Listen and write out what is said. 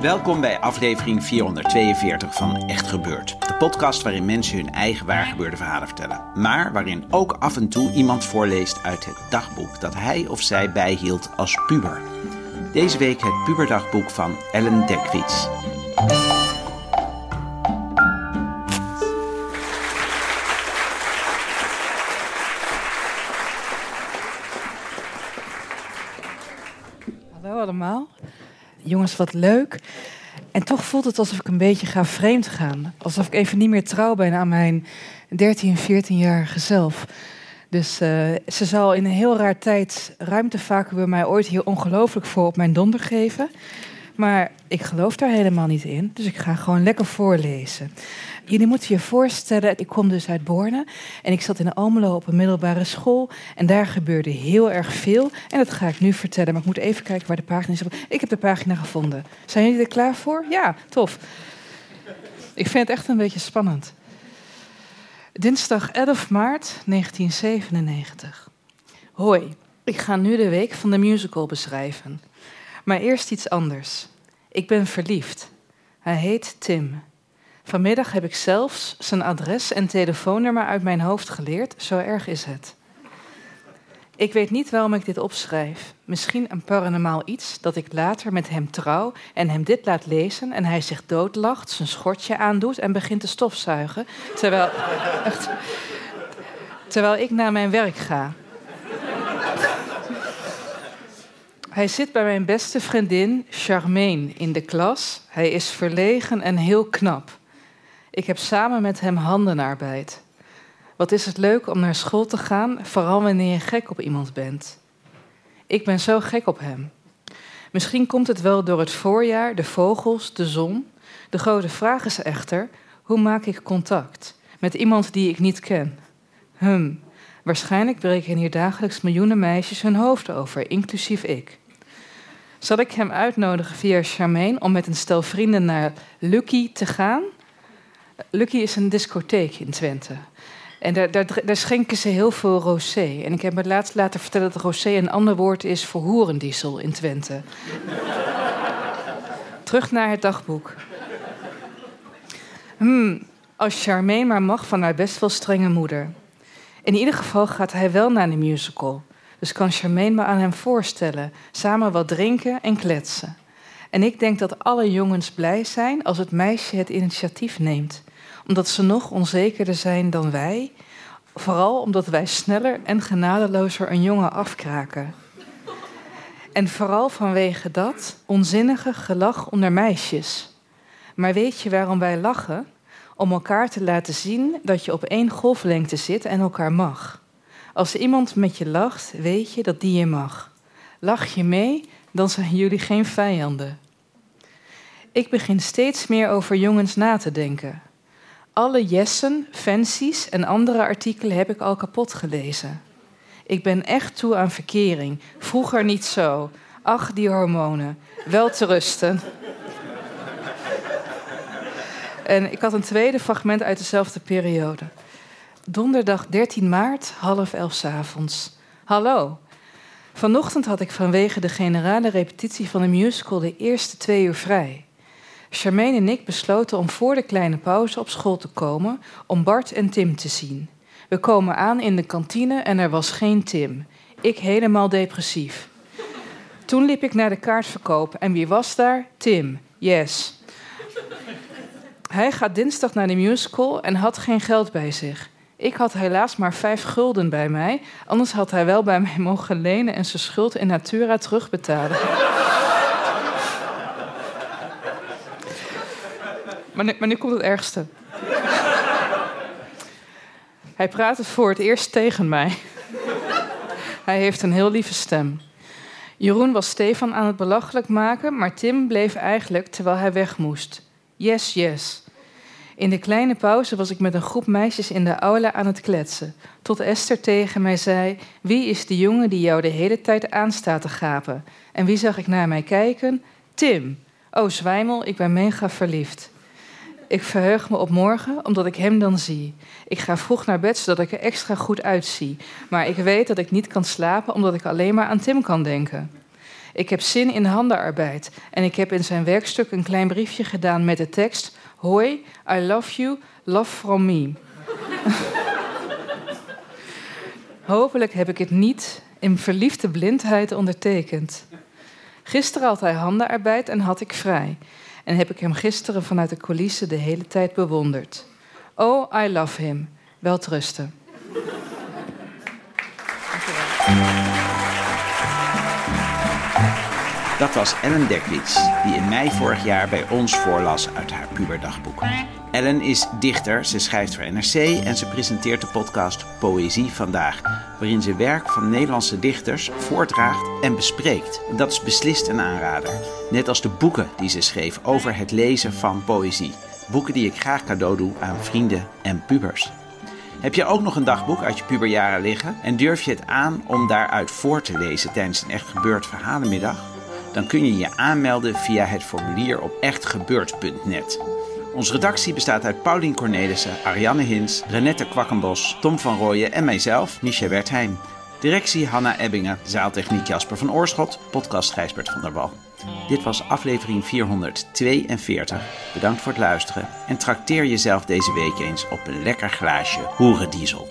Welkom bij aflevering 442 van Echt Gebeurd. De podcast waarin mensen hun eigen waargebeurde verhalen vertellen. Maar waarin ook af en toe iemand voorleest uit het dagboek dat hij of zij bijhield als puber. Deze week het puberdagboek van Ellen Dekwits. Hallo allemaal. Jongens, wat leuk. En toch voelt het alsof ik een beetje ga vreemd gaan. Alsof ik even niet meer trouw ben aan mijn 13, 14-jarige zelf. Dus uh, ze zal in een heel raar tijd ruimtevacuüm mij ooit hier ongelooflijk voor op mijn donder geven. Maar ik geloof daar helemaal niet in, dus ik ga gewoon lekker voorlezen. Jullie moeten je voorstellen, ik kom dus uit Borne en ik zat in Almelo op een middelbare school en daar gebeurde heel erg veel en dat ga ik nu vertellen. Maar ik moet even kijken waar de pagina is. Ik heb de pagina gevonden. Zijn jullie er klaar voor? Ja, tof. Ik vind het echt een beetje spannend. Dinsdag 11 maart 1997. Hoi, ik ga nu de week van de musical beschrijven. Maar eerst iets anders. Ik ben verliefd. Hij heet Tim. Vanmiddag heb ik zelfs zijn adres en telefoonnummer uit mijn hoofd geleerd, zo erg is het. Ik weet niet waarom ik dit opschrijf. Misschien een paranormaal iets dat ik later met hem trouw en hem dit laat lezen en hij zich doodlacht, zijn schortje aandoet en begint te stofzuigen, terwijl, terwijl ik naar mijn werk ga. Hij zit bij mijn beste vriendin Charmaine in de klas. Hij is verlegen en heel knap. Ik heb samen met hem handenarbeid. Wat is het leuk om naar school te gaan, vooral wanneer je gek op iemand bent. Ik ben zo gek op hem. Misschien komt het wel door het voorjaar, de vogels, de zon. De grote vraag is echter: hoe maak ik contact met iemand die ik niet ken? Hm, waarschijnlijk breken hier dagelijks miljoenen meisjes hun hoofd over, inclusief ik. Zal ik hem uitnodigen via Charmaine om met een stel vrienden naar Lucky te gaan? Lucky is een discotheek in Twente. En daar, daar, daar, schenken ze heel veel rosé. En ik heb me laatst laten vertellen dat rosé een ander woord is voor hoerendiesel in Twente. Terug naar het dagboek. Hmm, als Charmaine maar mag van haar best wel strenge moeder. In ieder geval gaat hij wel naar de musical. Dus kan Charmaine me aan hem voorstellen. Samen wat drinken en kletsen. En ik denk dat alle jongens blij zijn als het meisje het initiatief neemt. Omdat ze nog onzekerder zijn dan wij. Vooral omdat wij sneller en genadelozer een jongen afkraken. En vooral vanwege dat onzinnige gelach onder meisjes. Maar weet je waarom wij lachen? Om elkaar te laten zien dat je op één golflengte zit en elkaar mag. Als iemand met je lacht, weet je dat die je mag. Lach je mee, dan zijn jullie geen vijanden. Ik begin steeds meer over jongens na te denken. Alle jessen, fancies en andere artikelen heb ik al kapot gelezen. Ik ben echt toe aan verkering. Vroeger niet zo. Ach, die hormonen. Wel te rusten. En ik had een tweede fragment uit dezelfde periode. Donderdag 13 maart, half elf s avonds. Hallo. Vanochtend had ik vanwege de generale repetitie van de musical de eerste twee uur vrij. Charmaine en ik besloten om voor de kleine pauze op school te komen om Bart en Tim te zien. We komen aan in de kantine en er was geen Tim. Ik helemaal depressief. Toen liep ik naar de kaartverkoop en wie was daar? Tim. Yes. Hij gaat dinsdag naar de musical en had geen geld bij zich. Ik had helaas maar vijf gulden bij mij, anders had hij wel bij mij mogen lenen en zijn schuld in natura terugbetalen. Maar, nu, maar komt het ergste. Hij praatte voor het eerst tegen mij. Hij heeft een heel lieve stem. Jeroen was Stefan aan het belachelijk maken, maar Tim bleef eigenlijk terwijl hij weg moest. Yes, yes. In de kleine pauze was ik met een groep meisjes in de aula aan het kletsen. Tot Esther tegen mij zei: Wie is die jongen die jou de hele tijd aanstaat te gapen? En wie zag ik naar mij kijken? Tim. Oh, zwijmel, ik ben mega verliefd. Ik verheug me op morgen omdat ik hem dan zie. Ik ga vroeg naar bed zodat ik er extra goed uitzie. Maar ik weet dat ik niet kan slapen omdat ik alleen maar aan Tim kan denken. Ik heb zin in handenarbeid. En ik heb in zijn werkstuk een klein briefje gedaan met de tekst: Hoi, I love you, love from me. Hopelijk heb ik het niet in verliefde blindheid ondertekend. Gisteren had hij handenarbeid en had ik vrij. En heb ik hem gisteren vanuit de coulissen de hele tijd bewonderd. Oh, I love him. Wel trusten. Dat was Ellen Dekwits, die in mei vorig jaar bij ons voorlas uit haar puberdagboek. Ellen is dichter, ze schrijft voor NRC en ze presenteert de podcast Poëzie Vandaag, waarin ze werk van Nederlandse dichters voordraagt en bespreekt. Dat is beslist een aanrader, net als de boeken die ze schreef over het lezen van poëzie. Boeken die ik graag cadeau doe aan vrienden en pubers. Heb je ook nog een dagboek uit je puberjaren liggen en durf je het aan om daaruit voor te lezen tijdens een echt gebeurd verhalenmiddag? Dan kun je je aanmelden via het formulier op echtgebeurd.net. Onze redactie bestaat uit Paulien Cornelissen, Ariane Hins, Renette Kwakkenbos, Tom van Rooyen en mijzelf, Micha Wertheim. Directie Hanna Ebbingen, zaaltechniek Jasper van Oorschot, podcast Gijsbert van der Wal. Dit was aflevering 442. Bedankt voor het luisteren en trakteer jezelf deze week eens op een lekker glaasje hoerendiesel.